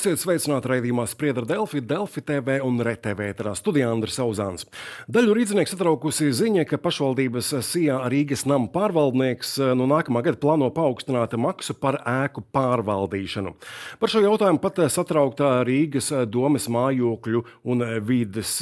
Esiet sveicināti raidījumā Spriedra Delfi, Delfi TV un RTV ēterā studijā Andris Auzāns. Daļu rīznieku satraukusi ziņa, ka pašvaldības Sijā Rīgas nama pārvaldnieks eh, no nākamā gada plāno paaugstināt maksu par ēku pārvaldīšanu. Par šo jautājumu pat satrauktā Rīgas domes mājokļu un vides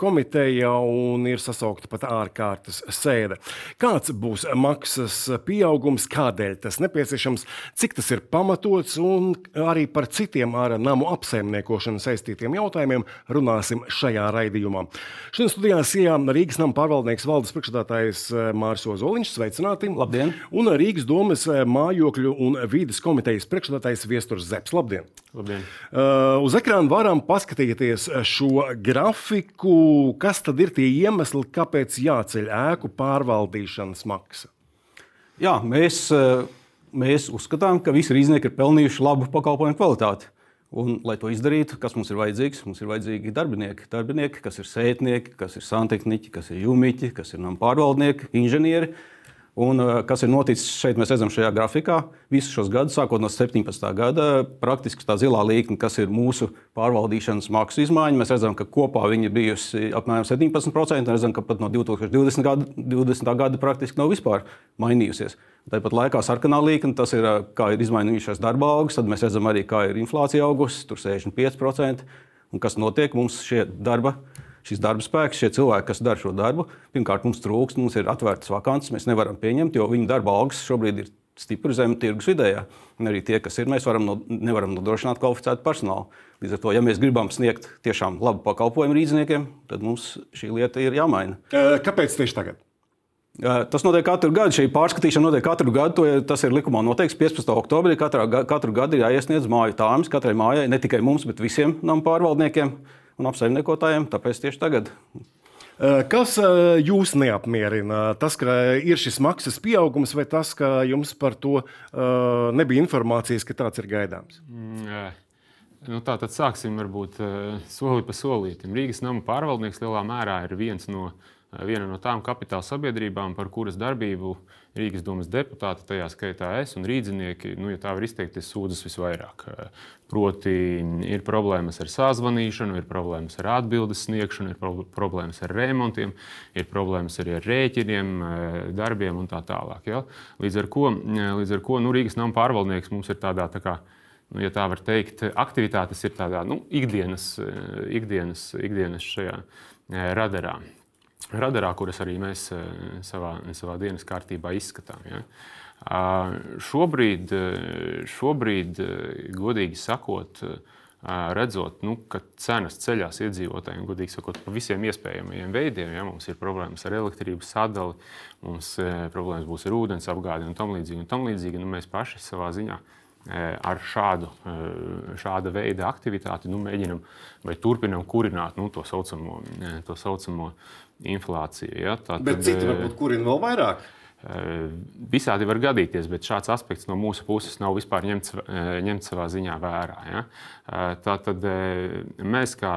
komiteja un ir sasaukta pat ārkārtas sēde. Kāds būs maksas pieaugums, kādēļ tas nepieciešams, cik tas ir pamatots un arī par citiem ar ar namu apsaimniekošanu saistītiem jautājumiem runāsim šajā raidījumā. Šodien studijā Sijā Rīgas nama pārvaldnieks valdes priekšstādātājs eh, Māris Ozoliņš. Sveicināti! Labdien! Un Rīgas domas eh, mājokļu un vīdes komitejas priekšstādātājs Viesturs Zeps. Labdien! Labdien. Uh, uz ekrāna varam paskatīties šo grafiku, kas tad ir tie iemesli, kāpēc jāceļ ēku pārvaldīšanas maksa. Jā, mēs, mēs uzskatām, ka visi rīznieki ir pelnījuši labu pakalpojumu kvalitāti. Un, lai to izdarītu, kas mums ir vajadzīgs? Mums ir vajadzīgi darbinieki, darbinieki kas ir sētnieki, kas ir santehniķi, kas ir jūmiķi, kas ir nama pārvaldnieki, inženieri. Un, uh, kas ir noticis šeit, mēs redzam šajā grafikā. Visus šos gadus, sākot no 17. gada, praktiski tā zilā līnija, kas ir mūsu pārvaldīšanas maksu izmaiņa, mēs redzam, ka kopā viņa ir bijusi apmēram 17%. Redzam, ka pat no 2020. gada, 20. gada praktiski nav vispār mainījusies. Tāpat laikā sarkanā līnija, tas ir, kā ir izmainījušās darba algas, tad mēs redzam arī, kā ir inflācija augusi, tur 65%. Un kas notiek? Mums šie darba, šis darba spēks, šie cilvēki, kas dara šo darbu, pirmkārt, mums trūkst, mums ir atvērtas vakances, mēs nevaram pieņemt, jo viņu darba algas šobrīd ir stipri zem tirgus vidējā. Un arī tie, kas ir, mēs varam no, nevaram nodrošināt kvalificētu personālu. Līdz ar to, ja mēs gribam sniegt tiešām labu pakalpojumu rīzniekiem, tad mums šī lieta ir jāmaina. Kāpēc tieši tagad? Tas notiek katru gadu. Šī pārskatīšana notiek katru gadu. Tas ir likumā noteikts 15. oktobrī. Katrā, katru gadu ir jāiesniedz māju tāmas katrai mājai, ne tikai mums, bet visiem nama pārvaldniekiem un apsaimniekotājiem. Tāpēc tieši tagad. Kas jūs neapmierina? Tas, ka ir šis maksas pieaugums, vai tas, ka jums par to nebija informācijas, ka tāds ir gaidāms? Mm, nu, tā tad sāksim varbūt soli pa solītam. Rīgas nama pārvaldnieks lielā mērā ir viens no viena no tām kapitāla sabiedrībām, par kuras darbību Rīgas domas deputāti, tajā skaitā es un rīznieki, nu, ja tā var izteikties, sūdzas visvairāk. Proti, ir problēmas ar sazvanīšanu, ir problēmas ar atbildes sniegšanu, ir problēmas ar remontiem, ir problēmas arī ar rēķiniem, darbiem un tā tālāk. Ja? Līdz ar ko, līdz ar ko nu, Rīgas nama pārvaldnieks mums ir tādā tā kā nu, ja tā var teikt, aktivitātes ir tādā nu, ikdienas, ikdienas, ikdienas šajā radarā radarā, kuras arī mēs eh, savā, savā dienas kārtībā izskatām. Ja. Šobrīd, eh, šobrīd, eh, godīgi sakot, redzot, nu, ka cenas ceļās iedzīvotājiem, godīgi sakot, pa visiem iespējamajiem veidiem. Ja, mums ir problēmas ar elektrības sadali, mums problēmas būs ar ūdens apgādi un tam līdzīgi. Un tam līdzīgi nu, mēs paši savā ziņā ar šādu, šāda veida aktivitāti nu, mēģinam vai turpinam kurināt nu, to saucamo, to saucamo inflācija. Ja? Tā, bet tad, citi eh, varbūt kurina vēl vairāk. Eh, visādi var gadīties, bet šāds aspekts no mūsu puses nav vispār ņemts, eh, ņemts savā ziņā vērā. Ja? Tātad mēs, kā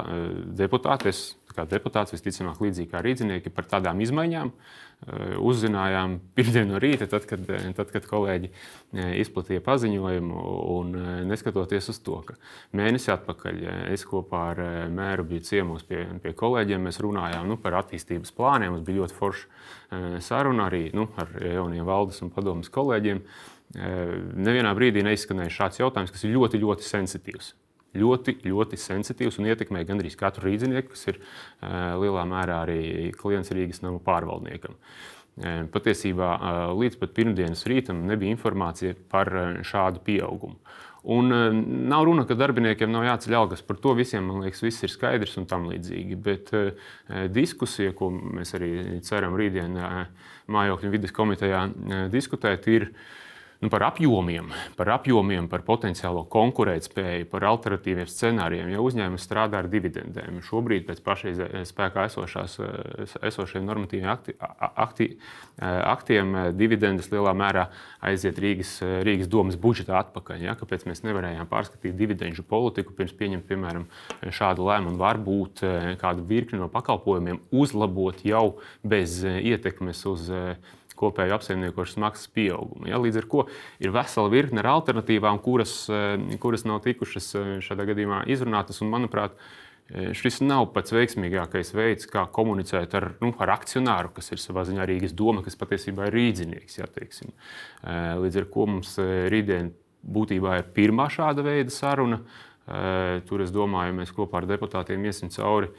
deputāti, es, kā deputāts, visticamāk, līdzīgi kā rīznieki, par tādām izmaiņām Eh, uzzinājām pirmdien no rīta, tad, kad, eh, tad, kad kolēģi eh, izplatīja paziņojumu. Un, neskatoties uz to, ka mēnesi atpakaļ es kopā ar mēru biju ciemos pie, pie kolēģiem, mēs runājām nu, par attīstības plāniem. Mums bija ļoti forša saruna arī nu, ar jauniem valdes un padomus kolēģiem. Nevienā brīdī neizskanēja šāds jautājums, kas ir ļoti, ļoti sensitīvs ļoti, ļoti sensitīvs un ietekmē gandrīz katru rīznieku, kas ir lielā mērā arī klients Rīgas nama pārvaldniekam. Patiesībā līdz pat pirmdienas rītam nebija informācija par šādu pieaugumu. Un nav runa, ka darbiniekiem nav jāceļ algas. Par to visiem, man liekas, viss ir skaidrs un tam līdzīgi. Bet diskusija, ko mēs arī ceram rītdien mājokļu vidas komitejā diskutēt, ir nu, par apjomiem, par apjomiem, par potenciālo konkurētspēju, par alternatīviem scenārijiem. Ja uzņēmums strādā ar dividendēm, šobrīd pēc pašreiz spēkā esošās, esošiem normatīviem akti, akti, aktiem dividendes lielā mērā aiziet Rīgas, Rīgas domas budžetā atpakaļ. Ja? Kāpēc mēs nevarējām pārskatīt dividendžu politiku pirms pieņemt, piemēram, šādu lēmumu? Varbūt kādu virkni no pakalpojumiem uzlabot jau bez ietekmes uz kopēju apsaimniekošanas maksas pieaugumu. Ja? Līdz ar to ir vesela virkne ar alternatīvām, kuras, kuras nav tikušas šādā gadījumā izrunātas. Un, manuprāt, Šis nav pats veiksmīgākais veids, kā komunicēt ar, nu, ar akcionāru, kas ir savā ziņā Rīgas doma, kas patiesībā ir rīznieks. Līdz ar to mums rītdien būtībā ir pirmā šāda veida saruna. Tur es domāju, mēs kopā ar deputātiem iesim cauri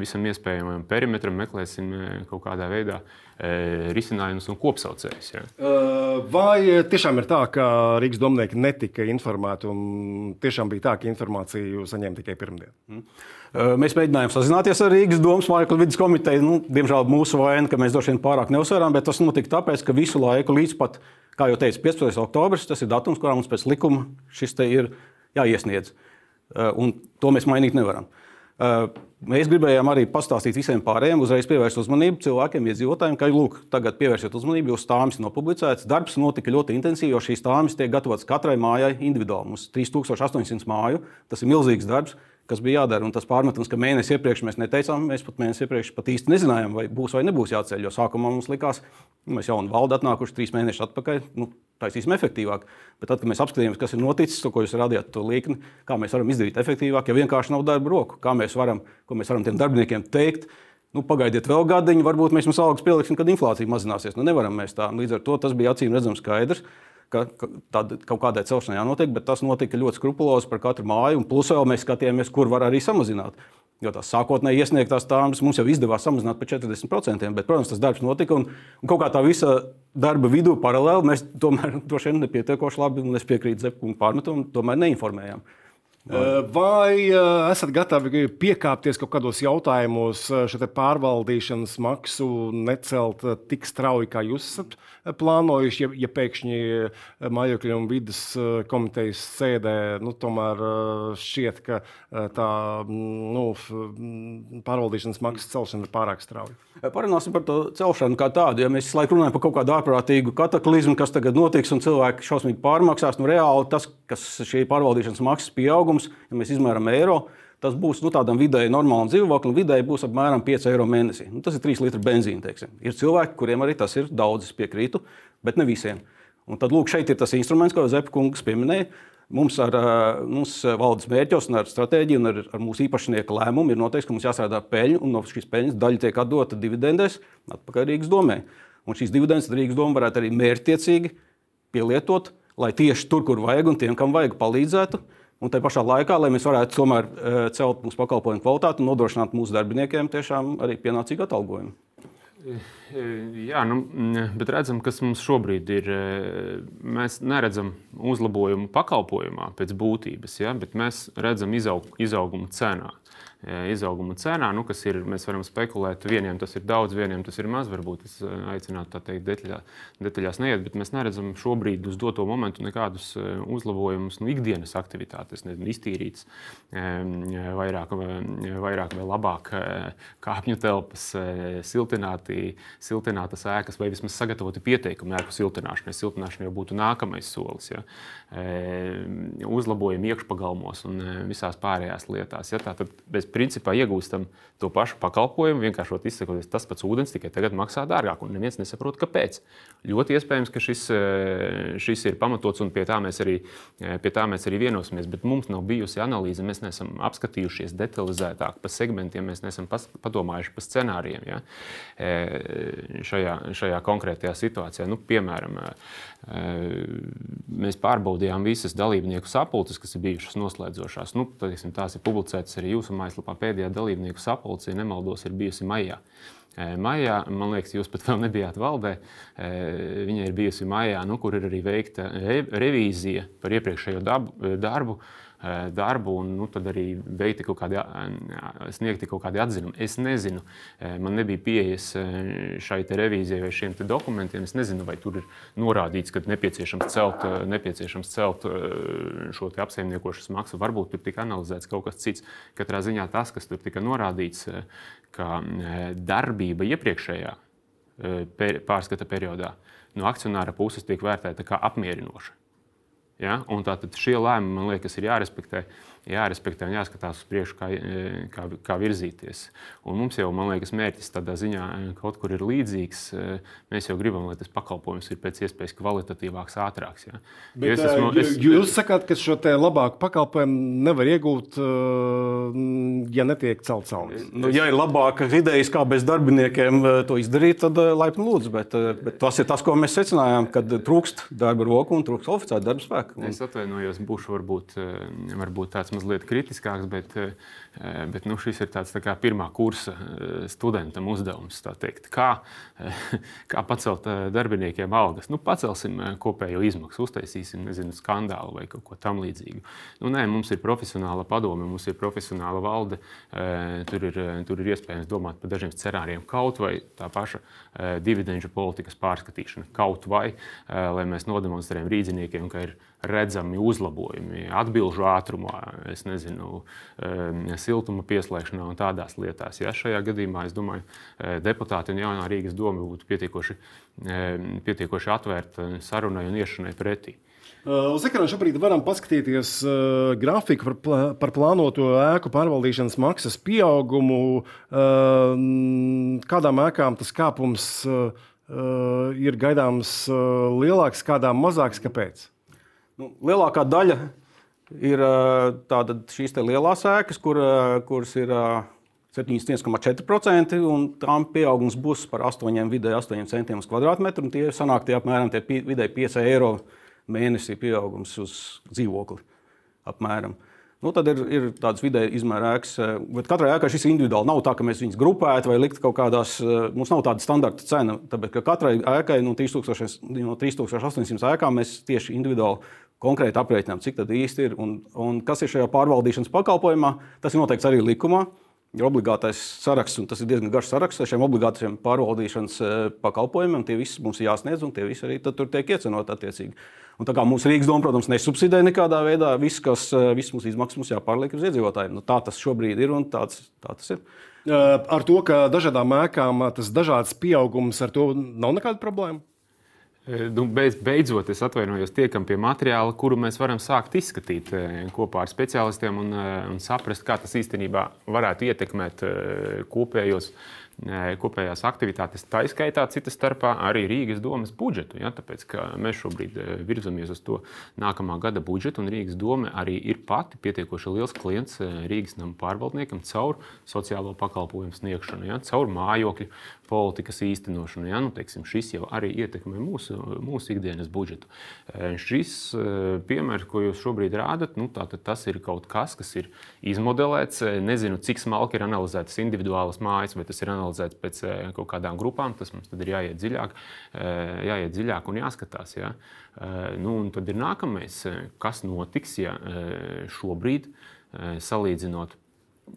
visam iespējamajam perimetram, meklēsim kaut kādā veidā risinājumus un kopsaucējus. Ja. Vai tiešām ir tā, ka Rīgas domnieki netika informēti un tiešām bija tā, ka informāciju saņēma tikai pirmdien? Mm. Mēs mēģinājām sazināties ar Rīgas domas mākslas vidas komiteju. Nu, diemžēl mūsu vaina, ka mēs droši vien pārāk neuzsvērām, bet tas notika tāpēc, ka visu laiku līdz pat, kā jau teicu, 15. oktobris, tas ir datums, kurā mums pēc likuma šis te ir jāiesniedz. Un to mēs mainīt nevaram. Mēs gribējām arī pastāstīt visiem pārējiem, uzreiz pievērst uzmanību cilvēkiem, iedzīvotājiem, ka, lūk, tagad pievērsiet uzmanību, jo stāvis ir nopublicēts. Darbs notika ļoti intensīvi, jo šīs stāvis tiek gatavotas katrai mājai individuāli. Mums ir 3800 māju, tas ir milzīgs darbs kas bija jādara. Un tas pārmetums, ka mēnesi iepriekš mēs neteicām, mēs pat mēnesi iepriekš pat īsti nezinājām, vai būs vai nebūs jāceļ. Jo sākumā mums likās, ka mēs jau valde atnākuši trīs mēnešus atpakaļ. Nu, Taisīsim efektīvāk. Bet tad, kad mēs apskatījāmies, kas ir noticis, to, ko jūs rādījāt, to līkni, kā mēs varam izdarīt efektīvāk, ja vienkārši nav darba roku, kā mēs varam, ko mēs varam tiem darbiniekiem teikt, nu, pagaidiet vēl gadiņu, varbūt mēs jums algas pieliksim, kad inflācija mazināsies. Nu, nevaram mēs tā. Līdz ar to tas bija acīm redzams skaidrs ka, ka tāda kaut kādai celšanai jānotiek, bet tas notika ļoti skrupulozi par katru māju. Plus vēl mēs skatījāmies, kur var arī samazināt. Jo tās sākotnēji iesniegtās tāmas mums jau izdevās samazināt par 40%, bet, protams, tas darbs notika. Un, un kaut kā tā visa darba vidū paralēli mēs tomēr droši vien nepietiekoši labi, un es piekrītu Zepkungu pārmetumam, tomēr neinformējām. Vai esat gatavi piekāpties kaut kādos jautājumos, šo pārvaldīšanas maksu necelt tik strauji, kā jūs esat plānojuši, ja, ja pēkšņi mājokļu un vidas komitejas sēdē nu, tomēr šķiet, ka tā nu, pārvaldīšanas maksas celšana ir pārāk strauja? Parunāsim par to celšanu kā tādu. Ja mēs laikam runājam par kaut kādu ārprātīgu kataklizmu, kas tagad notiks un cilvēki šausmīgi pārmaksās, nu reāli tas, kas šī pārvaldīšanas maksas pieaugums, ja mēs izmēram eiro, tas būs nu, tādam vidēji normālam dzīvoklim, vidēji būs apmēram 5 eiro mēnesī. Nu, tas ir 3 litri benzīna. Teiksim. Ir cilvēki, kuriem arī tas ir daudz, es piekrītu, bet ne visiem. Un tad lūk, šeit ir tas instruments, ko Zepa kungs pieminēja. Mums ar mums valdes mērķos, ar stratēģiju un ar, ar mūsu īpašnieku lēmumu ir noteikts, ka mums jāstrādā peļņa, un no šīs peļņas daļa tiek atdota dividendēs atpakaļ Rīgas domē. Un šīs dividendes Rīgas doma varētu arī mērķtiecīgi pielietot, lai tieši tur, kur vajag un tiem, kam vajag, palīdzētu. Un tā pašā laikā, lai mēs varētu tomēr celt mūsu pakalpojumu kvalitāti un nodrošināt mūsu darbiniekiem tiešām arī pienācīgu atalgojumu. Jā, nu, bet redzam, kas mums šobrīd ir. Mēs neredzam uzlabojumu pakalpojumā pēc būtības, ja, bet mēs redzam izaug, izaugumu cenā. E, izauguma cenā, nu, kas ir, mēs varam spekulēt, vieniem tas ir daudz, vieniem tas ir maz. Varbūt es e, aicinātu tā teikt, detaļā, detaļās neiet, bet mēs neredzam šobrīd uz doto momentu nekādus e, uzlabojumus nu, ikdienas aktivitātes, nezinu, iztīrītas, vairāk, vairāk vai labāk kāpņu telpas, siltināti, siltinātas ēkas vai vismaz sagatavoti pieteikumi ēku siltināšanai. Siltināšana jau būtu nākamais solis. Ja? Uzlabojumi iekšpagalmos un visās pārējās lietās. Ja? Tātad bez principā iegūstam to pašu pakalpojumu, vienkārši izsakoties, tas pats ūdens tikai tagad maksā dārgāk, un neviens nesaprot, kāpēc. Ļoti iespējams, ka šis, eh, šis ir pamatots, un pie tā, arī, eh, tā mēs arī vienosimies. Bet mums nav bijusi analīze, mēs neesam apskatījušies detalizētāk pa segmentiem, mēs neesam padomājuši par scenārijiem ja? Eh, šajā, šajā konkrētajā situācijā. Nu, piemēram, mēs pārbaudījām visas dalībnieku sapulces, kas ir bijušas noslēdzošās. Nu, teiksim, tās ir publicētas arī jūsu mājaslapā. Pēdējā dalībnieku sapulce, ja nemaldos, ir bijusi maijā. Maijā, man liekas, jūs pat vēl nebijāt valdē. Viņa ir bijusi maijā, nu, kur ir arī veikta revīzija par iepriekšējo dabu, darbu Eh, darbu un nu, tad arī veikti kaut kādi, sniegti kaut kādi atzinumi. Es nezinu, eh, man nebija pieejas eh, šai revīzijai vai šiem dokumentiem. Es nezinu, vai tur ir norādīts, ka nepieciešams celt, nepieciešams celt šo apsaimniekošanas maksu. Varbūt tur tika analizēts kaut kas cits. Katrā ziņā tas, kas tur tika norādīts, ka darbība iepriekšējā pārskata periodā no akcionāra puses tiek vērtēta kā apmierinoša. Ja? Tātad šie lēmumi, man liekas, ir jārespektē. Jārespektē un jāskatās uz priekšu, kā, kā, kā virzīties. Un mums jau, man liekas, mērķis tādā ziņā kaut kur ir līdzīgs. Mēs jau gribam, lai tas pakalpojums ir pēc iespējas kvalitatīvāks, ātrāks. Ja. Bet, es esmu, es, jūs sakāt, ka šo labāku pakalpojumu nevar iegūt, ja netiek celts algas. Nu, ja ir labākas idejas, kā bez darbiniekiem to izdarīt, tad laipni lūdzu. Bet, bet tas ir tas, ko mēs secinājām, kad trūkst darba roku un trūkst oficiālu darba spēku. Un... Es atvainojos, būšu varbūt, varbūt tāds mazliet kritiskāks, bet, bet nu, šis ir tāds tā kā pirmā kursa studentam uzdevums. Kā, kā pacelt darbiniekiem algas? Nu, pacelsim kopējo izmaksu, uztaisīsim nezinu, skandālu vai kaut ko tamlīdzīgu. Nu, nē, mums ir profesionāla padome, mums ir profesionāla valde. Tur ir, tur ir iespējams domāt par dažiem scenārijiem, kaut vai tā paša dividendžu politikas pārskatīšana, kaut vai lai mēs nodemonstrējam rīdziniekiem, ka ir redzami uzlabojumi atbildžu ātrumā, nezinu, siltuma pieslēgšanā un tādās lietās. Ja šajā gadījumā, es domāju, deputāti un jaunā Rīgas doma būtu pietiekoši, pietiekoši atvērta sarunai un iešanai pretī. Uz ekrāna šobrīd varam paskatīties uh, grafiku par, par plānoto ēku pārvaldīšanas maksas pieaugumu. Uh, kādām ēkām tas kāpums uh, ir gaidāms lielāks, kādām mazāks. Kāpēc? Nu, lielākā daļa ir uh, šīs lielās ēkas, kur, kuras ir uh, 71,4%, un tām pieaugums būs par 8, vidēji 8 centiem uz kvadrātmetru. Tie sanāk tie apmēram tie vidēji 5 eiro mēnesī pieaugums uz dzīvokli. Apmēram. Nu, tad ir, ir tādas vidēji izmēra ēkas, bet katrai ēkai šis individuāli nav tā, ka mēs viņus grupētu vai liktu kaut kādās. Mums nav tāda standarta cena, tāpēc ka katrai ēkai no, 3000, no 3800 ēkām mēs tieši individuāli konkrēti aprēķinām, cik tad īsti ir un, un kas ir šajā pārvaldīšanas pakalpojumā. Tas ir noteikts arī likumā. Ir obligātais saraksts, un tas ir diezgan garš saraksts ar šiem obligātajiem pārvaldīšanas eh, pakalpojumiem. Tie visi mums ir jāsniedz, un tie visi arī tur tiek iecenot attiecīgi. Un tā kā mūsu Rīgas doma, protams, nesubsidē nekādā veidā, viss, kas eh, viss mūsu izmaksas mums jāpārliek uz iedzīvotājiem. Nu, tā tas šobrīd ir un tāds, tā tas ir. Eh, ar to, ka dažādām ēkām tas dažāds pieaugums, ar to nav nekāda problēma. Eh, nu, beidz, beidzot, es atvainojos, tiekam pie materiāla, kuru mēs varam sākt izskatīt kopā ar speciālistiem un, un saprast, kā tas īstenībā varētu ietekmēt kopējos kopējās aktivitātes, tā izskaitā citas starpā arī Rīgas domas budžetu. Ja, tāpēc mēs šobrīd virzamies uz to nākamā gada budžetu, un Rīgas doma arī ir pati pietiekoši liels klients Rīgas nama pārvaldniekam caur sociālo pakalpojumu sniegšanu, ja, caur mājokļu politikas īstenošanu. Ja? Nu, teiksim, šis jau arī ietekmē mūsu, mūsu ikdienas budžetu. E, šis e, piemērs, ko jūs šobrīd rādat, nu, tas ir kaut kas, kas ir izmodelēts. E, nezinu, cik smalki ir analizētas individuālas mājas, vai tas ir analizēts pēc kaut kādām grupām. Tas mums ir jāiet dziļāk, jāiet dziļāk un jāskatās. Ja? Nu, un tad ir nākamais, kas notiks, ja šobrīd salīdzinot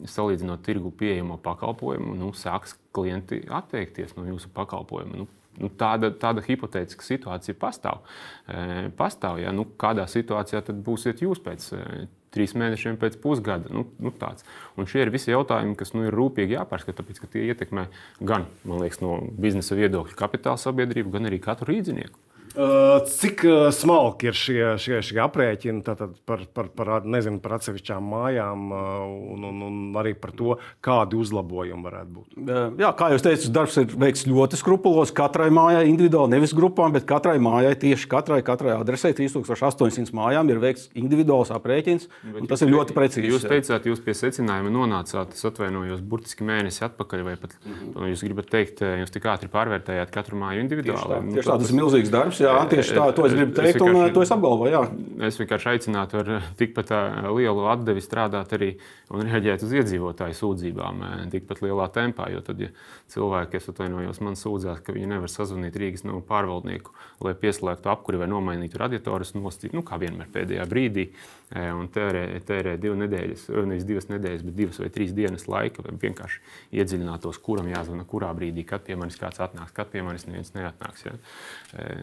salīdzinot tirgu pieejamo pakalpojumu, nu, sāks klienti atteikties no jūsu pakalpojuma. Nu, nu, tāda, tāda hipotētiska situācija pastāv. E, pastāv ja? nu, kādā situācijā tad būsiet jūs pēc e, trīs mēnešiem, pēc pusgada? Nu, nu, tāds. Un šie ir visi jautājumi, kas nu, ir rūpīgi jāpārskata, tāpēc ka tie ietekmē gan liekas, no biznesa viedokļa kapitāla sabiedrību, gan arī katru rīdzinieku. Cik smalki ir šie, šie, šie aprēķini par, par, par, nezinu, par atsevišķām mājām un, un, un arī par to, kādi uzlabojumi varētu būt? Jā, kā jau teicu, darbs ir veikts ļoti skrupulos. Katrai mājai individuāli, nevis grupām, bet katrai mājai, tieši katrai, katrai adresē, 3800 mājām, ir veikts individuāls aprēķins. Tas ir ļoti precīzi. Jūs teicāt, jūs pie secinājuma nonācāt, es atvainojos, burtiski mēnesi atpakaļ, vai pat -hmm. jūs gribat teikt, jūs tik ātri pārvērtējāt katru māju individuāli. Tieši tā, nu, tieši tā tas ir milzīgs darbs jā, tieši tā, to es gribu teikt, es un to es apgalvoju. Jā. Es vienkārši aicinātu ar tikpat lielu atdevi strādāt arī un reaģēt uz iedzīvotāju sūdzībām tikpat lielā tempā. Jo tad, ja cilvēki, es atvainojos, man sūdzās, ka viņi nevar sazvanīt Rīgas no pārvaldnieku, lai pieslēgtu apkuri vai nomainītu radiatorus, nostīt, nu, kā vienmēr pēdējā brīdī, un tērē, tērē divas nedēļas, nevis divas nedēļas, bet divas vai trīs dienas laika, lai vienkārši iedziļinātos, kuram jāzvana, kurā brīdī, kad pie manis kāds atnāks, kad pie manis neviens neatnāks. Ja.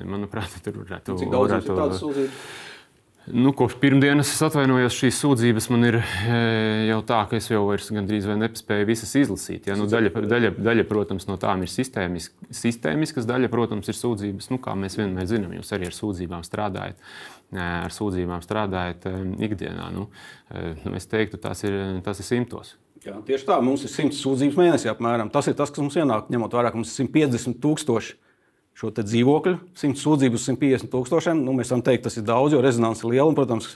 Manuprāt, tur varētu būt. Cik daudz varētu, ir tādas sūdzības? Nu, kopš pirmdienas es atvainojos, šīs sūdzības man ir e, jau tā, ka es jau gandrīz nespēju visas izlasīt. Ja? Nu, daļa, daļa, daļa, protams, no tām ir sistēmisk, sistēmiskas, daļa, protams, ir sūdzības. Nu, kā mēs vienmēr zinām, jūs arī ar sūdzībām strādājat. E, ar sūdzībām strādājat e, ikdienā. Nu, nu, es teiktu, tas ir, tas ir simtos. Jā, tieši tā, mums ir 100 sūdzības mēnesī apmēram. Tas ir tas, kas mums ienāk, ņemot vērā, ka mums ir 150 tūkstoši šo dzīvokļu, 100 sūdzību uz 150 tūkstošiem. Nu, mēs varam teikt, tas ir daudz, jo rezonance ir liela. Un, protams,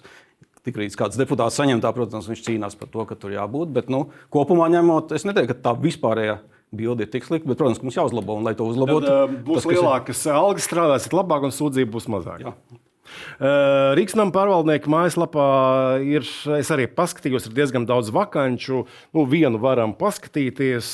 tik rīz kāds deputāts saņem tā, protams, viņš cīnās par to, ka tur jābūt. Bet nu, kopumā ņemot, es neteiktu, ka tā vispārējā bilde ir tik slikta, bet, protams, mums jāuzlabo. Un, lai to uzlabotu, Tad, uh, būs tas, lielākas ir... algas, strādāsiet labāk un sūdzību būs mazāk. Jā. Rīgsnam pārvaldnieku mājaslapā ir, es arī paskatījos, ir diezgan daudz vakanču. Nu, vienu varam paskatīties.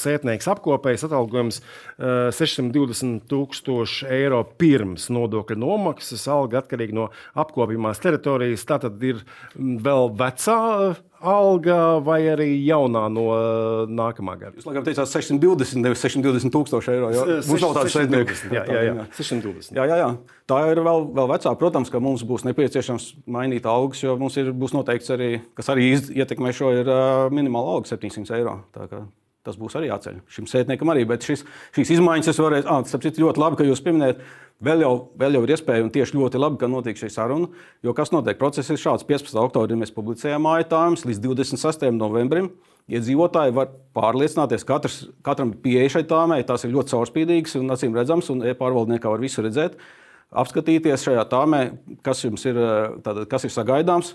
Sētnieks apkopējis atalgojums 620 tūkstoši eiro pirms nodokļa nomaksas, alga atkarīga no apkopījumās teritorijas. Tā tad ir vēl vecā alga vai arī jaunā no uh, nākamā gada? Jūs laikam teicāt 620, nevis 620 tūkstoši eiro. Mums nav tādas sēdnieku. Jā, jā, jā. 620. Jā, jā, jā. Tā ir vēl, vēl vecā. Protams, ka mums būs nepieciešams mainīt algas, jo mums ir, būs noteikts arī, kas arī ietekmē šo, ir uh, minimāla alga 700 eiro. Tas būs arī jāceļ šim sētniekam arī. Bet šis, šīs izmaiņas es varēšu, ah, tas ļoti labi, ka jūs pieminējat. Vēl jau, vēl jau ir iespēja, un tieši ļoti labi, ka notiek šī saruna. Jo kas notiek? Process ir šāds. 15. oktobrī mēs publicējām mājatājumus līdz 26. novembrim. Iedzīvotāji ja var pārliecināties, ka katram ir pieeja šai tāmai. Tās ir ļoti caurspīdīgas un acīm redzamas, un e-pārvaldniekā var visu redzēt. Apskatīties šajā tāmē, kas jums ir, tātad, kas ir sagaidāms,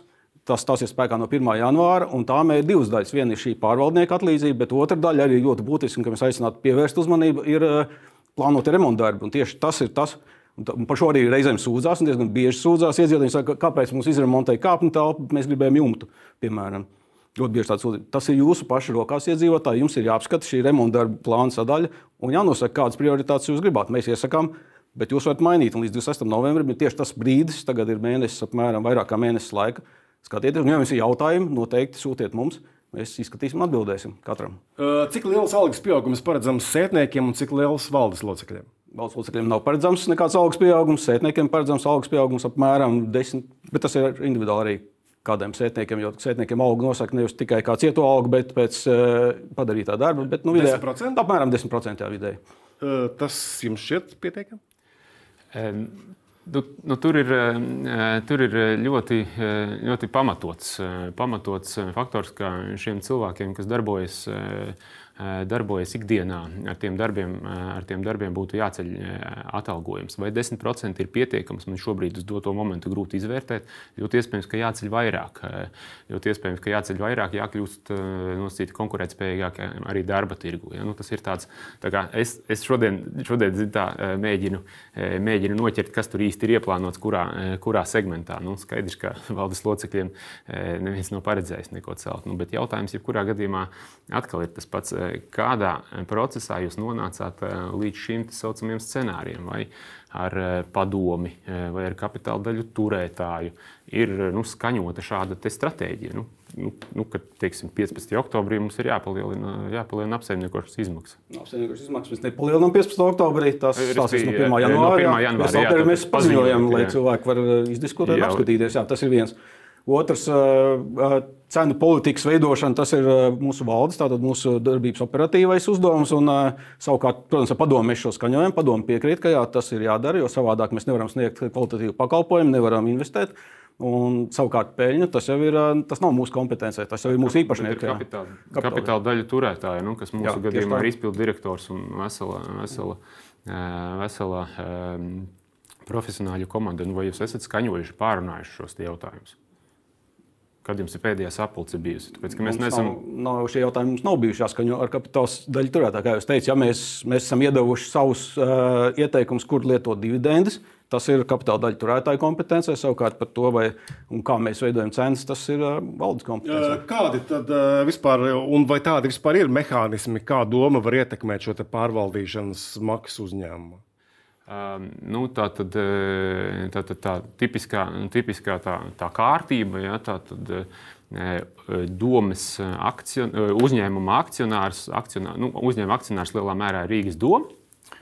Tas stāsies spēkā no 1. janvāra, un tā ir divas daļas. Viena ir šī pārvaldnieka atlīdzība, bet otra daļa arī ļoti būtiska, un ka mēs aicinātu pievērst uzmanību, ir eh, plānoti remontdarbi. Un tieši tas ir tas, un par šo arī reizēm sūdzās, un diezgan bieži sūdzās iedzīvotāji, saka, kāpēc mums izremontēja kāpņu telpu, mēs gribējām jumtu, piemēram. Ļoti bieži tāds sūdzības. Tas ir jūsu pašu rokās iedzīvotāji. Jums ir jāapskata šī remonta darba plāna sadaļa un jānosaka, kādas prioritātes jūs gribāt. Mēs iesakām, bet jūs varat mainīt. Un līdz 26. novembrim ir tieši tas brīdis, tagad ir mēnesis, apmēram vairāk kā mēnesis laika Skatieties, ja jums ir jautājumi, noteikti sūtiet mums. Mēs izskatīsim, atbildēsim katram. Cik liels algas pieaugums paredzams sētniekiem un cik liels valdes locekļiem? Valsts locekļiem nav paredzams nekāds algas pieaugums, sētniekiem paredzams algas pieaugums apmēram 10, bet tas ir individuāli arī kādiem sētniekiem, jo sētniekiem algu nosaka nevis tikai kā cieto algu, bet pēc padarītā darba. Bet, nu, vidē, 10%? Apmēram 10% jā, vidēji. Tas jums šķiet pietiekami? Nu, nu, tur, ir, eh, tur ir ļoti, eh, ļoti pamatots, eh, pamatots faktors, ka šiem cilvēkiem, kas darbojas Eh, darbojas ikdienā, ar tiem darbiem, eh, ar tiem darbiem būtu jāceļ eh, atalgojums. Vai 10% ir pietiekams, man šobrīd uz doto momentu grūti izvērtēt. Ļoti iespējams, ka jāceļ vairāk. Ļoti iespējams, ka jāceļ vairāk, jākļūst nosacīti konkurētspējīgāk arī darba tirgu. Ja? Nu, tas ir tāds, tā kā es, es šodien, šodien tā, mēģinu, mēģinu noķert, kas tur īsti ir ieplānots, kurā, kurā segmentā. Nu, skaidrs, ka valdes locekļiem neviens nav paredzējis neko celt. Nu, bet jautājums, jebkurā gadījumā, atkal ir tas pats kādā procesā jūs nonācāt eh, līdz šim tā saucamajiem scenārijiem, vai ar eh, padomi, eh, vai ar kapitāla daļu turētāju, ir nu, skaņota šāda stratēģija. Nu, nu, nu, kad teiksim, 15. oktobrī mums ir jāpalielina, jāpalielina apsaimniekošanas izmaksas. No, apsaimniekošanas izmaksas mēs nepalielinām 15. oktobrī. Tas sāksies no 1. janvāra. No 1. janvāra jā, jā, mēs paziņojam, lai cilvēki var izdiskutēt, apskatīties. Jā, tas ir viens. Otrs - cenu politikas veidošana. Tas ir mūsu valdes, tātad mūsu darbības operatīvais uzdevums. Un, savukārt, protams, ar padomu mēs šo skaņojam. Padomu piekrīt, ka jā, tas ir jādara, jo savādāk mēs nevaram sniegt kvalitatīvu pakalpojumu, nevaram investēt. Un, savukārt, peļņa tas jau ir, tas nav mūsu kompetencija, tas jau ir mūsu īpašnieks. Kapitāla, kapitāla, kapitāla daļu turētāji, nu, kas mūsu jā, gadījumā ir izpildu direktors un vesela, vesela, vesela um, profesionāļu komanda. Nu, vai jūs esat skaņojuši, pārunājuši šos jautājumus? Kad jums ir pēdējā sapulce bijusi? Tāpēc, mēs nesam... nav, nav šie jautājumi mums nav bijuši jāskaņo ar kapitāla daļu turētāju. Kā jau teicu, ja mēs, mēs esam iedevuši savus uh, ieteikumus, kur lietot dividendus. Tas ir kapitāla daļu turētāju kompetencija. Savukārt par to, vai, kā mēs veidojam cenas, tas ir uh, valdes kompetencija. Kādi tad vispār, un vai tādi vispār ir mehānismi, kā doma var ietekmēt šo pārvaldīšanas maksu uzņēmumu? Um, nu, tā tad tā, tā, tā tipiskā, tipiskā tā, tā kārtība, ja, tā tad, domas akcion, uzņēmuma akcionārs, akcionār, nu, uzņēmuma akcionārs lielā mērā ir Rīgas doma.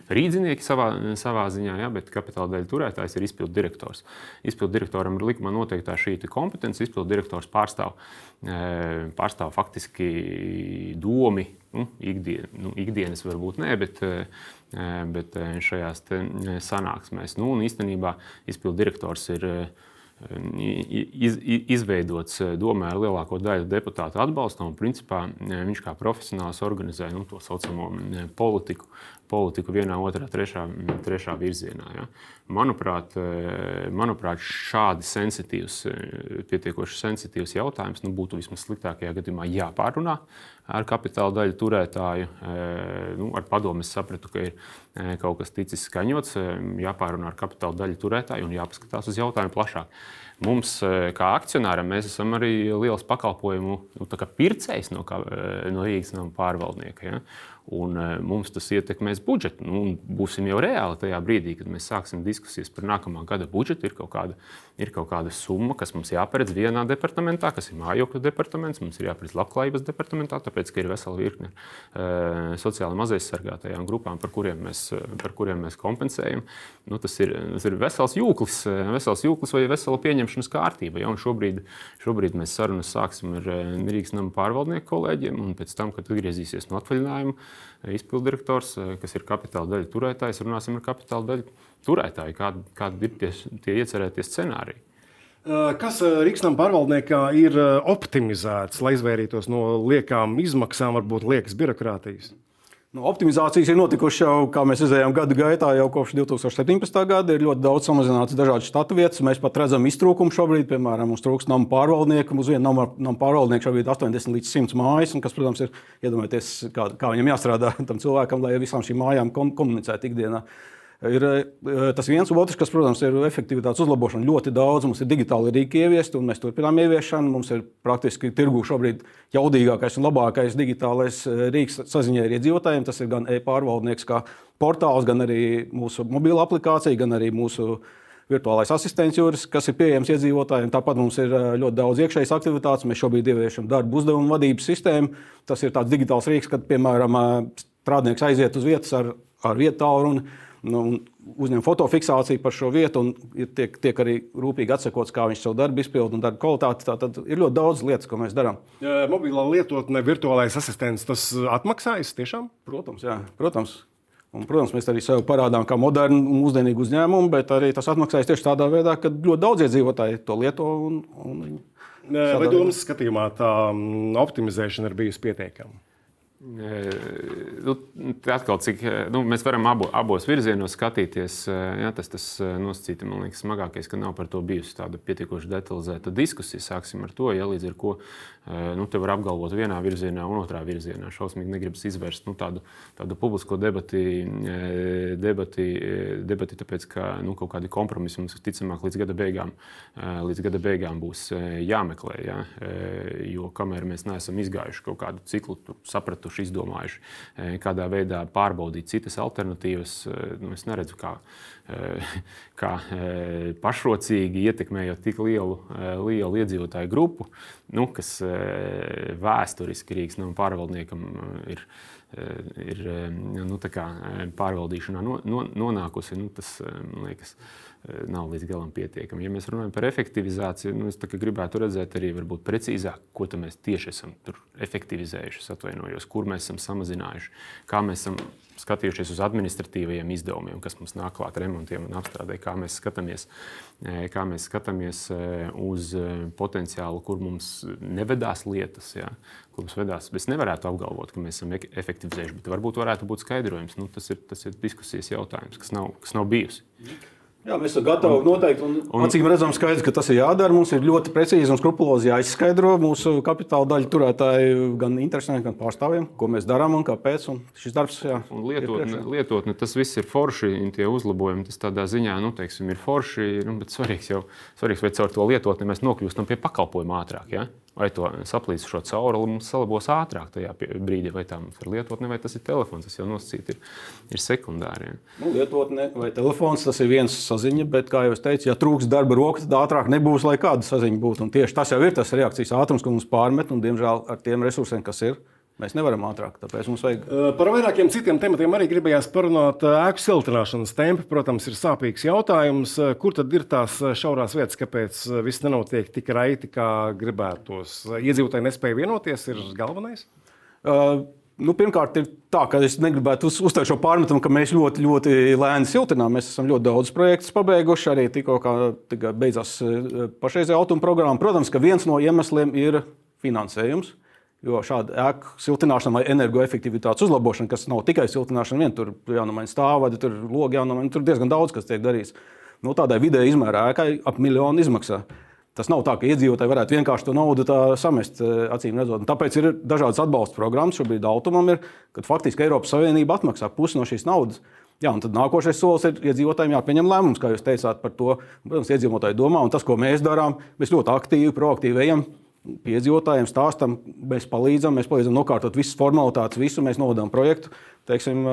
rīznieki savā, savā ziņā, ja, bet kapitāla daļu turētājs ir izpildu direktors. Izpildu direktoram ir likumā noteiktā šī kompetence. Izpildu direktors pārstāv, pārstāv faktiski domi. Nu, ikdien, nu, ikdienas varbūt nē, bet, bet šajās sanāksmēs. Nu, īstenībā izpildu direktors ir iz, izveidots domē ar lielāko daļu deputātu atbalstu. Un, principā, viņš kā profesionāls organizē nu, to saucamo politiku, politiku vienā, otrā, trešā, trešā virzienā. Ja. Manuprāt, manuprāt, šādi sensitīvs, pietiekoši sensitīvs jautājums nu, būtu vismaz sliktākajā gadījumā jāpārunā ar kapitāla daļu turētāju. Nu, ar padomu es sapratu, ka ir kaut kas ticis skaņots, jāpārunā ar kapitāla daļu turētāju un jāpaskatās uz jautājumu plašāk. Mums, kā akcionāram, mēs esam arī liels pakalpojumu nu, pircējs no, no Rīgas pārvaldnieka. Ja? Un e, mums tas ietekmēs budžetu. Nu, būsim jau reāli tajā brīdī, kad mēs sāksim diskusijas par nākamā gada budžetu. Ir kaut kāda, ir kaut kāda summa, kas mums jāparedz vienā departamentā, kas ir mājokļu departaments, mums ir jāparedz labklājības departamentā, tāpēc, ka ir vesela virkne uh, sociāli mazaizsargātajām grupām, par kuriem mēs, par kuriem mēs kompensējam. Nu, tas, ir, tas ir vesels jūklis, vesels jūklis vai vesela pieņemšanas kārtība. Ja? Un šobrīd, šobrīd mēs sarunas sāksim ar Rīgas nama pārvaldnieku kolēģiem, un pēc tam, kad atgriezīsies no atvaļinājuma, izpilddirektors, eh, kas ir kapitāla daļu turētājs. Runāsim ar kapitāla daļu turētāju, kādi, kādi ir tie, tie iecerētie scenāriji. Eh, kas eh, Rīgasnam pārvaldniekā ir optimizēts, lai izvairītos no liekām izmaksām, varbūt liekas birokrātijas? Nu, optimizācijas ir notikušas jau, kā mēs redzējām, gadu gaitā, jau kopš 2017. gada. Ir ļoti daudz samazināts dažādas štatu vietas. Mēs pat redzam iztrūkumu šobrīd. Piemēram, mums trūkst nama pārvaldnieku. Uz vienu nama, nama pārvaldnieku šobrīd ir 80 līdz 100 mājas. Un, kas, protams, ir iedomājieties, kā, kā viņam jāstrādā tam cilvēkam, lai visām šīm mājām komunicētu ikdienā. Ir eh, tas viens, otrs, kas, protams, ir efektivitātes uzlabošana. Ļoti daudz mums ir digitāli rīki ieviesti, un mēs turpinām ieviešanu. Mums ir praktiski tirgu šobrīd jaudīgākais un labākais digitālais eh, rīks saziņai ar iedzīvotājiem. Tas ir gan e-pārvaldnieks, kā portāls, gan arī mūsu mobila aplikācija, gan arī mūsu virtuālais asistents, jūras, kas ir pieejams iedzīvotājiem. Tāpat mums ir eh, ļoti daudz iekšējas aktivitātes. Mēs šobrīd ieviešam darbu uzdevumu vadības sistēmu. Tas ir tāds digitāls rīks, kad, piemēram, strādnieks aiziet uz vietas ar, ar vietu tālruni nu, uzņem fotofiksāciju par šo vietu, un tiek, tiek arī rūpīgi atsakots, kā viņš savu darbu izpilda un darba kvalitāti. Tad ir ļoti daudz lietas, ko mēs darām. Mobilā lietotne, virtuālais asistents, tas atmaksājas tiešām? Protams, jā, protams. Un, protams, mēs arī sev parādām kā modernu un mūsdienīgu uzņēmumu, bet arī tas atmaksājas tieši tādā veidā, ka ļoti daudz iedzīvotāji to lieto. Un, un Vai domas skatījumā tā mm, optimizēšana ir bijusi pietiekama? Nu, atkal, cik, nu, mēs varam abo, abos virzienos skatīties. Jā, tas tas nosacīti, man liekas, smagākais, ka nav par to bijusi tāda pietiekoši detalizēta diskusija. Sāksim ar to, ja līdz ar ko nu, te var apgalvot vienā virzienā un otrā virzienā. Šausmīgi negribas izvērst nu, tādu, tādu publisko debati, debati, debati tāpēc, ka nu, kaut kādi kompromisi mums ticamāk līdz gada beigām, līdz gada beigām būs jāmeklē. Ja? Jo kamēr mēs neesam izgājuši kaut kādu ciklu, sapratu, sapratuši, izdomājuši, e, kādā veidā pārbaudīt citas alternatīvas. E, nu, es neredzu, kā, e, kā pašrocīgi ietekmējot tik lielu, lielu iedzīvotāju grupu, nu, kas vēsturiski Rīgas nama pārvaldniekam ir ir nu, pārvaldīšanā nonākusi. Nu, tas, man liekas, nav līdz galam pietiekami. Ja mēs runājam par efektivizāciju, nu, es gribētu redzēt arī precīzāk, ko mēs tieši esam efektivizējuši, atvainojos, kur mēs esam samazinājuši, kā mēs esam skatījušies uz administratīvajiem izdevumiem, kas mums nāk klāt remontiem un apstrādē, kā mēs skatāmies, kā mēs skatāmies uz potenciālu, kur mums nevedās lietas, ja, kur mums vedās. Es nevarētu apgalvot, ka mēs esam efektivizējuši, bet varbūt varētu būt skaidrojums. Nu, tas, ir, tas ir diskusijas jautājums, kas nav, kas nav bijusi. Jā, mēs esam gatavi noteikti. Un, un, acīm redzam, skaidrs, ka tas ir jādara. Mums ir ļoti precīzi un skrupulozi jāizskaidro mūsu kapitāla daļu turētāju, gan interesantiem, gan pārstāvjiem, ko mēs darām un kāpēc. Un šis darbs, jā, un lietotne, lietotne, tas viss ir forši, un tie uzlabojumi, tas tādā ziņā, nu, teiksim, ir forši, nu, bet svarīgs jau, svarīgs, vai caur to lietotni mēs nokļūstam pie pakalpojuma ātrāk. Ja? Vai to saplīsušo cauruli mums salabos ātrāk tajā brīdī, vai tā mums ir lietotne, vai tas ir telefons. Tas jau nosacīti ir, ir sekundāri. Nu, lietotne vai telefons, tas ir viens saziņa, bet, kā jau teicu, ja trūks darba roka, tad ātrāk nebūs, lai kāda saziņa būtu. Un tieši tas jau ir tas reakcijas ātrums, ko mums pārmet, un, diemžēl, ar tiem resursiem, kas ir, Mēs nevaram ātrāk, tāpēc mums vajag. Par vairākiem citiem tematiem arī gribējās parunāt. Ēku siltināšanas tempi, protams, ir sāpīgs jautājums. Kur tad ir tās šaurās vietas, kāpēc viss nenotiek tik raiti, kā gribētos? Iedzīvotāji nespēja vienoties, ir galvenais. Uh, Nu, pirmkārt, ir tā, ka es negribētu uz, uzteikt šo pārmetumu, ka mēs ļoti, ļoti lēni siltinām. Mēs esam ļoti daudz projektus pabeiguši. Arī tikko beidzās pašreizējā autonomija programma. Protams, ka viens no iemesliem ir finansējums. Jo šāda ēku siltināšana vai energoefektivitātes uzlabošana, kas nav tikai siltināšana, vien tur jānomaina stāvvadi, tur logi jānomaina, tur diezgan daudz kas tiek darīts. Nu, tādai vidēji izmērā ēkai ap miljonu izmaksā. Tas nav tā, ka iedzīvotāji varētu vienkārši to naudu samest, eh, acīm redzot. Tāpēc ir dažādas atbalsta programmas. Šobrīd automam ir, kad faktiski Eiropas Savienība atmaksā pusi no šīs naudas. Jā, un tad nākošais solis ir iedzīvotājiem jāpieņem lēmums, kā jūs teicāt par to. Protams, iedzīvotāji domā, un tas, ko mēs darām, mēs ļoti aktīvi, proaktīvi ejam iedzīvotājiem stāstam, mēs palīdzam, mēs palīdzam nokārtot visas formalitātes, visu mēs novadām projektu. Teiksim,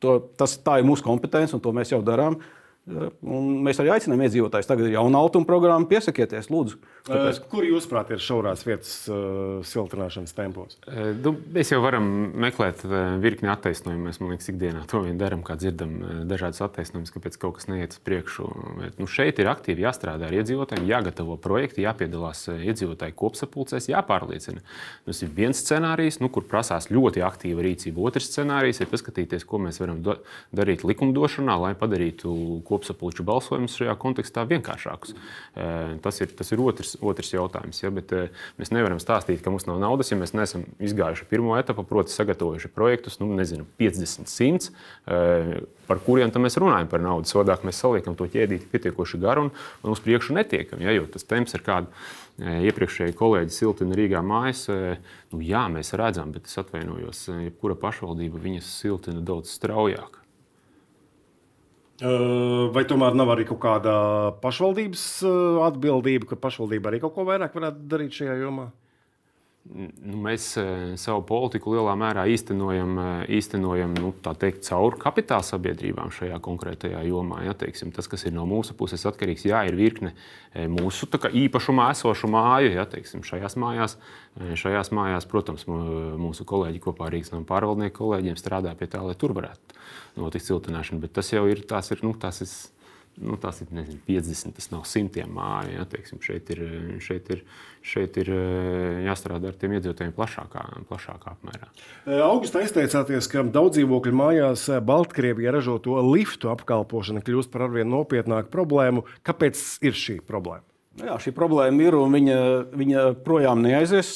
to, tas, tā ir mūsu kompetence, un to mēs jau darām. Un mēs arī aicinām iedzīvotājus. Tagad ir jauna autonomija programma, piesakieties, lūdzu. Tāpēc... Kur jūsuprāt ir šaurās vietas uh, siltināšanas tempos? Nu, mēs jau varam meklēt virkni attaisnojumu. Mēs, man liekas, ikdienā to vien darām, kā dzirdam dažādas attaisnojumus, kāpēc kaut kas neiet uz priekšu. Bet, nu, šeit ir aktīvi jāstrādā ar iedzīvotājiem, jāgatavo projekti, jāpiedalās iedzīvotāju kopsapulcēs, jāpārliecina. Tas ir viens scenārijs, nu, kur prasās ļoti aktīva rīcība. Otrs scenārijs ir paskatīties, ko mēs varam darīt likumdošanā, lai padarītu ko kopsapulču balsojumus šajā kontekstā vienkāršākus. Tas ir, tas ir otrs, otrs jautājums. Ja? Bet mēs nevaram stāstīt, ka mums nav naudas, ja mēs neesam izgājuši pirmo etapu, proti, sagatavojuši projektus, nu, nezinu, 50, 100, par kuriem mēs runājam par naudas sodāk. Mēs saliekam to ķēdīti pietiekoši garu un, un uz priekšu netiekam. Ja? Jo tas temps ir kāds iepriekšēji kolēģi siltina Rīgā mājas. Nu, jā, mēs redzam, bet es atvainojos, jebkura pašvaldība viņas siltina daudz straujāk. Vai tomēr nav arī kaut kāda pašvaldības atbildība, ka pašvaldība arī kaut ko vairāk varētu darīt šajā jomā? Nu, mēs savu politiku lielā mērā īstenojam, īstenojam nu, teikt, caur kapitāla sabiedrībām šajā konkrētajā jomā. Ja, teiksim, tas, kas ir no mūsu puses atkarīgs, jā, ir virkne mūsu īpašumā esošu māju. Ja, teiksim, šajās, mājās, šajās mājās, protams, mūsu kolēģi kopā ar Rīgas pārvaldnieku kolēģiem strādā pie tā, lai tur varētu notikt siltināšana. Bet tas jau ir, tās ir, nu, tās ir, nu, tās ir nezinu, 50, tas nav simtiem māju. Ja, teiksim, šeit, ir, šeit, ir, šeit ir jāstrādā ar tiem iedzīvotājiem plašākā, plašākā apmērā. Augustā izteicāties, ka daudz dzīvokļu mājās Baltkrievijā ražoto liftu apkalpošana kļūst par arvien nopietnāku problēmu. Kāpēc ir šī problēma? Jā, šī problēma ir un viņa, viņa projām neaizies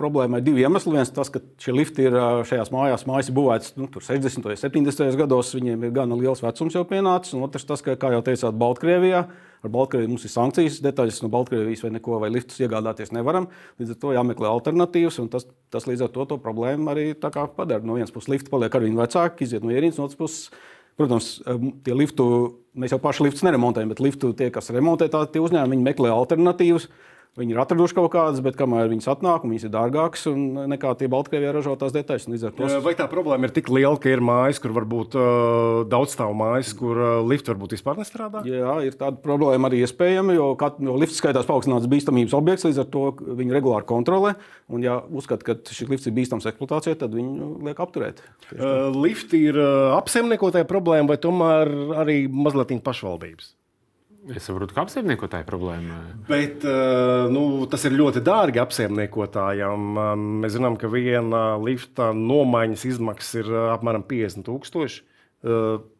problēma ir divi iemesli. Viens tas, ka šie lifti ir šajās mājās, mājas būvētas nu, 60. un 70. gados, viņiem ir gana liels vecums jau pienācis. Un otrs, tas, ka, kā jau teicāt, Baltkrievijā. Ar Baltkrieviju mums ir sankcijas, detaļas no Baltkrievijas vai neko, vai liftus iegādāties nevaram. Līdz ar to jāmeklē alternatīvas, un tas, tas līdz ar to, to problēmu arī padara. No vienas puses, lifti paliek ar vien vecāki, iziet no ierīces, no otras puses, protams, tie liftu, mēs jau paši liftus neremontējam, bet liftu tie, kas remontē, tā, tie uzņēmumi meklē alternatīvas. Viņi ir atraduši kaut kādas, bet kamēr viņas atnāk, viņas ir dārgākas nekā tie Baltkrievijā ražotās detaļas. Tos... Vai tā problēma ir tik liela, ka ir mājas, kur varbūt uh, daudz stāv mājas, kur uh, lifts varbūt vispār nestrādā? Jā, ir tāda problēma arī iespējama, jo, kat, jo lifts skaitās paaugstināts bīstamības objekts, līdz ar to viņi regulāri kontrolē. Un, ja uzskata, ka šis lifts ir bīstams eksploatācijai, tad viņu liek apturēt. Uh, lifti ir uh, apsaimniekotāja problēma vai tomēr arī mazliet pašvaldības? Es saprotu, ka apsaimniekotāja problēma. Bet eh, nu, tas ir ļoti dārgi apsaimniekotājiem. Eh, mēs zinām, ka viena lifta nomaiņas izmaksas ir eh, apmēram 50,000.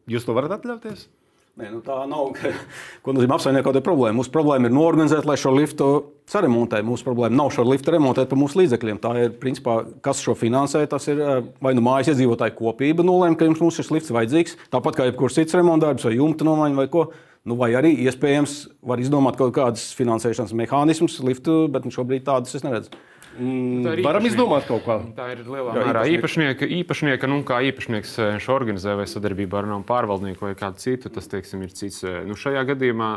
Jūs to varat atļauties? Nē, nu tā nav. Ko nozīmē apsaimniekotāja problēma? Mūsu problēma ir norganizēt, lai šo liftu saremontē. Mūsu problēma nav šo liftu remontēt par mūsu līdzekļiem. Tā ir, principā, kas šo finansē. Tas ir vai nu mājas iedzīvotāju kopība nolēma, ka jums šis lifts vajadzīgs. Tāpat kā jebkurš cits remontdarbs vai jumta nomaiņa vai ko. Nu, vai arī iespējams var izdomāt kaut kādus finansēšanas mehānismus, liftu, bet nu, šobrīd tādus es neredzu. Mm, varam izdomāt kaut ko. Tā ir lielā Jā, mērā īpašnieka, īpašnieka, nu, kā īpašnieks eh, šo organizē vai sadarbībā ar nav pārvaldnieku vai kādu citu. Tas, teiksim, ir cits. Eh, nu, šajā gadījumā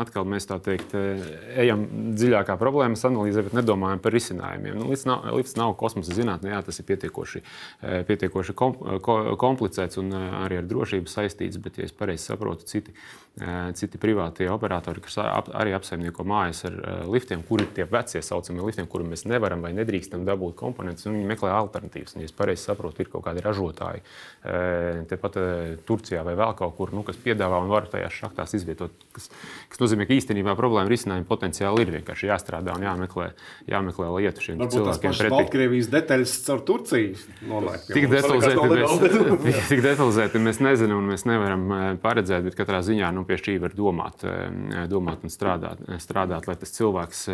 atkal mēs tā teikt, eh, ejam dziļākā problēmas analīzē, bet nedomājam par risinājumiem. Nu, līdz, nav, līdz nav kosmosa zinātnē, jā, tas ir pietiekoši, pietiekoši kom, komplicēts un arī ar drošību saistīts, bet, ja es pareizi saprotu, citi, citi privātie operatori, kas arī apsaimnieko mājas ar liftiem, kuri ir tie vecie saucamie liftiem, kuriem mēs nevaram varam vai nedrīkstam dabūt komponentus, un viņi meklē alternatīvas. Un, ja es pareizi saprotu, ir kaut kādi ražotāji, tepat Turcijā vai vēl kaut kur, nu, kas piedāvā un var tajās šachtās izvietot. Kas, kas nozīmē, ka īstenībā problēma risinājuma potenciāli ir vienkārši jāstrādā un jāmeklē, jāmeklē lietu šiem Varbūt cilvēkiem. Tas Baltkrievijas detaļas caur Turciju nonāk. Tik detalizēti, mēs, tik detalizēti mēs nezinām un mēs nevaram paredzēt, bet katrā ziņā nu, pie šī var domāt, domāt un strādāt, strādāt lai tas cilvēks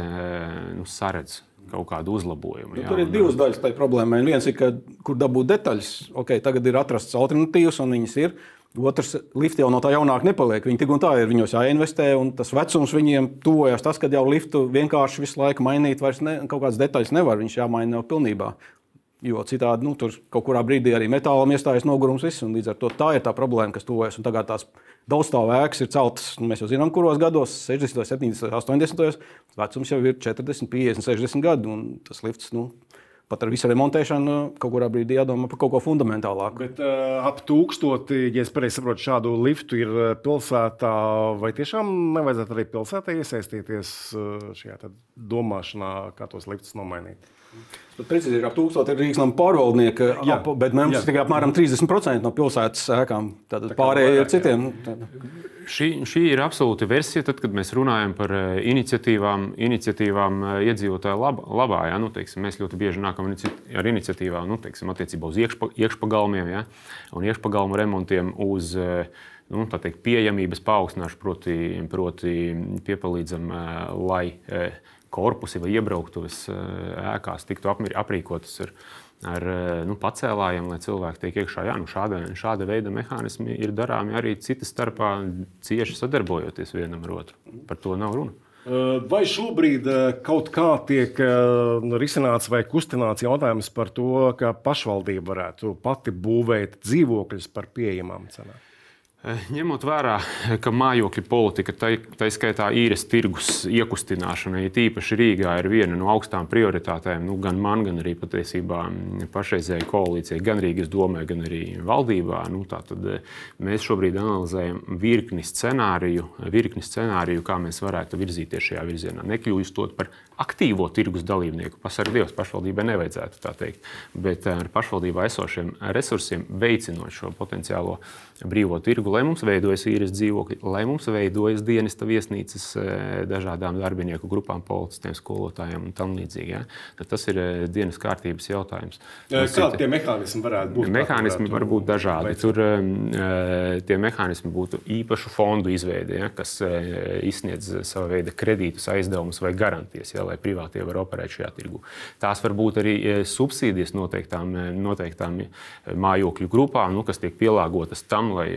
nu, saredz kaut kādu uzlabojumu. Nu, jā, tur ir divas daļas tai problēmai. Viens ir, ka, kur dabūt detaļas, ok, tagad ir atrastas alternatīvas, un viņas ir. Otrs, lifti jau no tā jaunāk nepaliek. Viņi tik un tā ir, viņos jāinvestē, un tas vecums viņiem tuvojas. Tas, ka jau liftu vienkārši visu laiku mainīt, vairs ne, kaut kādas detaļas nevar. Viņš jāmaina jau pilnībā. Jo citādi nu, tur kaut kurā brīdī arī metālam iestājas nogurums. Viss, līdz ar to tā ir tā problēma, kas tuvojas. Un tagad tās daudzstāvu ēkas ir celtas, nu, mēs jau zinām, kuros gados, 60, 70, 80. Vecums jau ir 40, 50, 60 gadi. Un tas lifts nu, pat ar visu remontēšanu, kaut kurā brīdī jādomā par kaut ko fundamentālāku. Bet uh, ap tūkstoti, ja es pareizi saprotu, šādu liftu ir pilsētā, vai tiešām nevajadzētu arī pilsētā iesaistīties šajā domāšanā, kā tos liftus nomainīt? Bet precīzi ir ap tūkstoši Rīgas nama pārvaldnieka, jā, ap, bet mums ir tikai apmēram 30% no pilsētas ēkām. Tad pārējie ir citiem. Šī, šī ir absolūta versija, tad, kad mēs runājam par eh, iniciatīvām, iniciatīvām eh, iedzīvotāju lab, labā. Ja? Nu, teiksim, mēs ļoti bieži nākam ar iniciatīvām nu, teiksim, attiecībā uz iekšpa, iekšpagalmiem ja? un iekšpagalmu remontiem, uz eh, nu, teikt, pieejamības paaugstināšanu, proti, proti piepalīdzam, lai korpusi vai iebrauktuves eh, ēkās tiktu aprīkotas ar, ar eh, nu, pacēlājiem, lai cilvēki tiek iekšā. Jā, nu, šāda, šāda veida mehānismi ir darāmi arī citas starpā, cieši sadarbojoties vienam ar otru. Par to nav runa. Eh, vai šobrīd kaut kā tiek risināts vai kustināts jautājums par to, ka pašvaldība varētu pati būvēt dzīvokļus par pieejamām cenām? Eh, ņemot vērā, ka mājokļu politika, tā, tā skaitā īres tirgus iekustināšana, ja tīpaši Rīgā ir viena no augstām prioritātēm, nu, gan man, gan arī patiesībā pašreizējai koalīcijai, gan Rīgas domē, gan arī valdībā, nu, tad eh, mēs šobrīd analizējam virkni scenāriju, virkni scenāriju, kā mēs varētu virzīties šajā virzienā, nekļūstot par aktīvo tirgus dalībnieku. Pasargājot, pašvaldībai nevajadzētu tā teikt, bet ar pašvaldībā esošiem resursiem veicinot šo potenciālo brīvo tirgu, lai mums veidojas īres dzīvokļi, lai mums veidojas dienesta viesnīcas eh, dažādām darbinieku grupām, policistiem, skolotājiem un tam līdzīgi. Ja? Tad tas ir eh, dienas kārtības jautājums. Kādi tie mehānismi varētu būt? Mehānismi var būt dažādi. Tur eh, tie mehānismi būtu īpašu fondu izveide, ja? kas izsniedz sava veida kredītus, aizdevumus vai garantijas. Ja? lai privātie var operēt šajā tirgu. Tās var būt arī subsīdijas noteiktām, noteiktām mājokļu grupām, nu, kas tiek pielāgotas tam, lai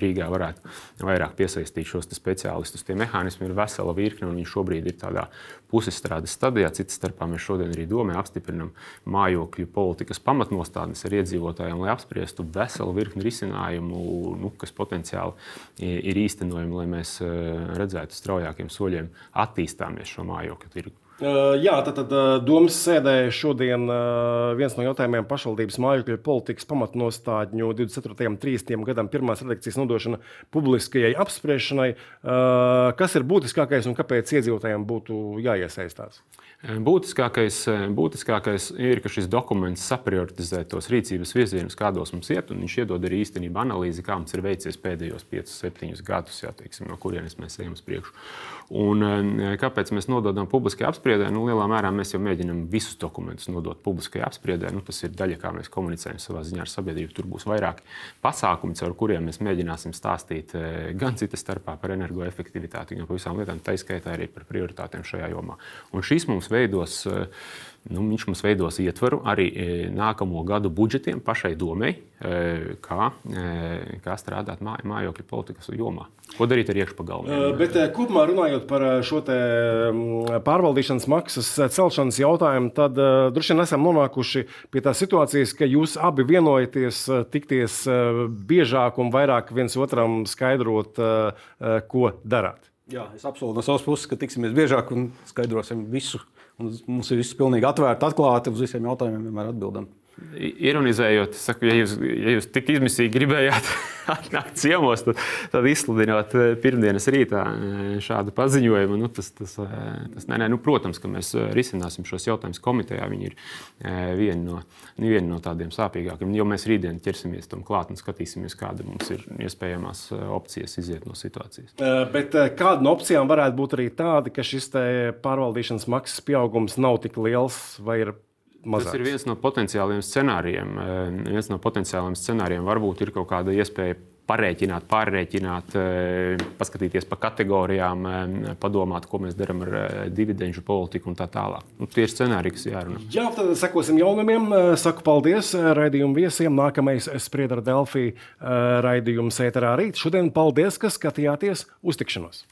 Rīgā varētu vairāk piesaistīt šos speciālistus. Tie mehānismi ir vesela virkne, un viņi šobrīd ir tādā pusizstrādes stadijā. Citas starpā mēs šodien arī domē apstiprinam mājokļu politikas pamatnostādnes ar iedzīvotājiem, lai apspriestu veselu virkni risinājumu, nu, kas potenciāli ir īstenojami, lai mēs redzētu straujākiem soļiem attīstāmies šo mājokļu tirgu. Jā, tad, tad domas sēdē šodien viens no jautājumiem pašvaldības mājokļu politikas pamatnostādņu 24. un 30. gadam pirmās redakcijas nodošana publiskajai apspriešanai. Kas ir būtiskākais un kāpēc iedzīvotājiem būtu jāiesaistās? Būtiskākais, būtiskākais ir, ka šis dokuments saprioritizē tos rīcības virzienus, kādos mums iet, un viņš iedod arī īstenībā analīzi, kā mums ir veicies pēdējos 5, 7 gadus, jā, teiksim, no kurienes mēs ejam uz priekšu. Un, kāpēc mēs nododam publiskajai apspriedē? Nu, lielā mērā mēs jau mēģinām visus dokumentus nodot publiskajai apspriedē. Nu, tas ir daļa, kā mēs komunicējam savā ziņā ar sabiedrību. Tur būs vairāki pasākumi, caur kuriem mēs mēģināsim stāstīt gan citas starpā par energoefektivitāti, gan par visām lietām, tā izskaitā arī par prioritātēm šajā jomā. Un šis mums veidos nu, viņš mums veidos ietvaru arī e, nākamo gadu budžetiem pašai domai, e, kā, kā strādāt māj, mājokļu politikas jomā. Ko darīt ar iekšpagalmiem? Bet kopumā runājot par šo pārvaldīšanas maksas celšanas jautājumu, tad droši vien esam nonākuši pie tās situācijas, ka jūs abi vienojaties tikties biežāk un vairāk viens otram skaidrot, ko darāt. Jā, es apsolu no savas puses, ka tiksimies biežāk un skaidrosim visu mums ir viss pilnīgi atvērti, atklāti, uz visiem jautājumiem vienmēr atbildam. Ironizējot, saku, ja jūs, ja jūs tik izmisīgi gribējāt atnākt ciemos, tad, tad izsludināt eh, pirmdienas rītā eh, šādu paziņojumu. Nu, tas, tas, eh, tas, nē, nē, nu, protams, ka mēs risināsim šos jautājumus komitejā. Viņi ir viena no, nu, viena no tādiem sāpīgākiem. Jo mēs rītdien ķersimies tam klāt un skatīsimies, kāda mums ir iespējamās opcijas iziet no situācijas. Bet kāda no opcijām varētu būt arī tāda, ka šis pārvaldīšanas maksas pieaugums nav tik liels vai ir mazāks. Tas ir viens no potenciāliem scenārijiem. Viens no potenciāliem scenārijiem varbūt ir kaut kāda iespēja parēķināt, pārreķināt, eh, paskatīties pa kategorijām, padomāt, ko mēs darām ar dividendžu politiku un tā tālāk. Nu, tie ir scenāriji, kas jārunā. Jā, tad sekosim jaunumiem. Saku paldies raidījumu viesiem. Nākamais spriedra Delfī raidījums ēterā rīt. Šodien paldies, ka skatījāties uz tikšanos!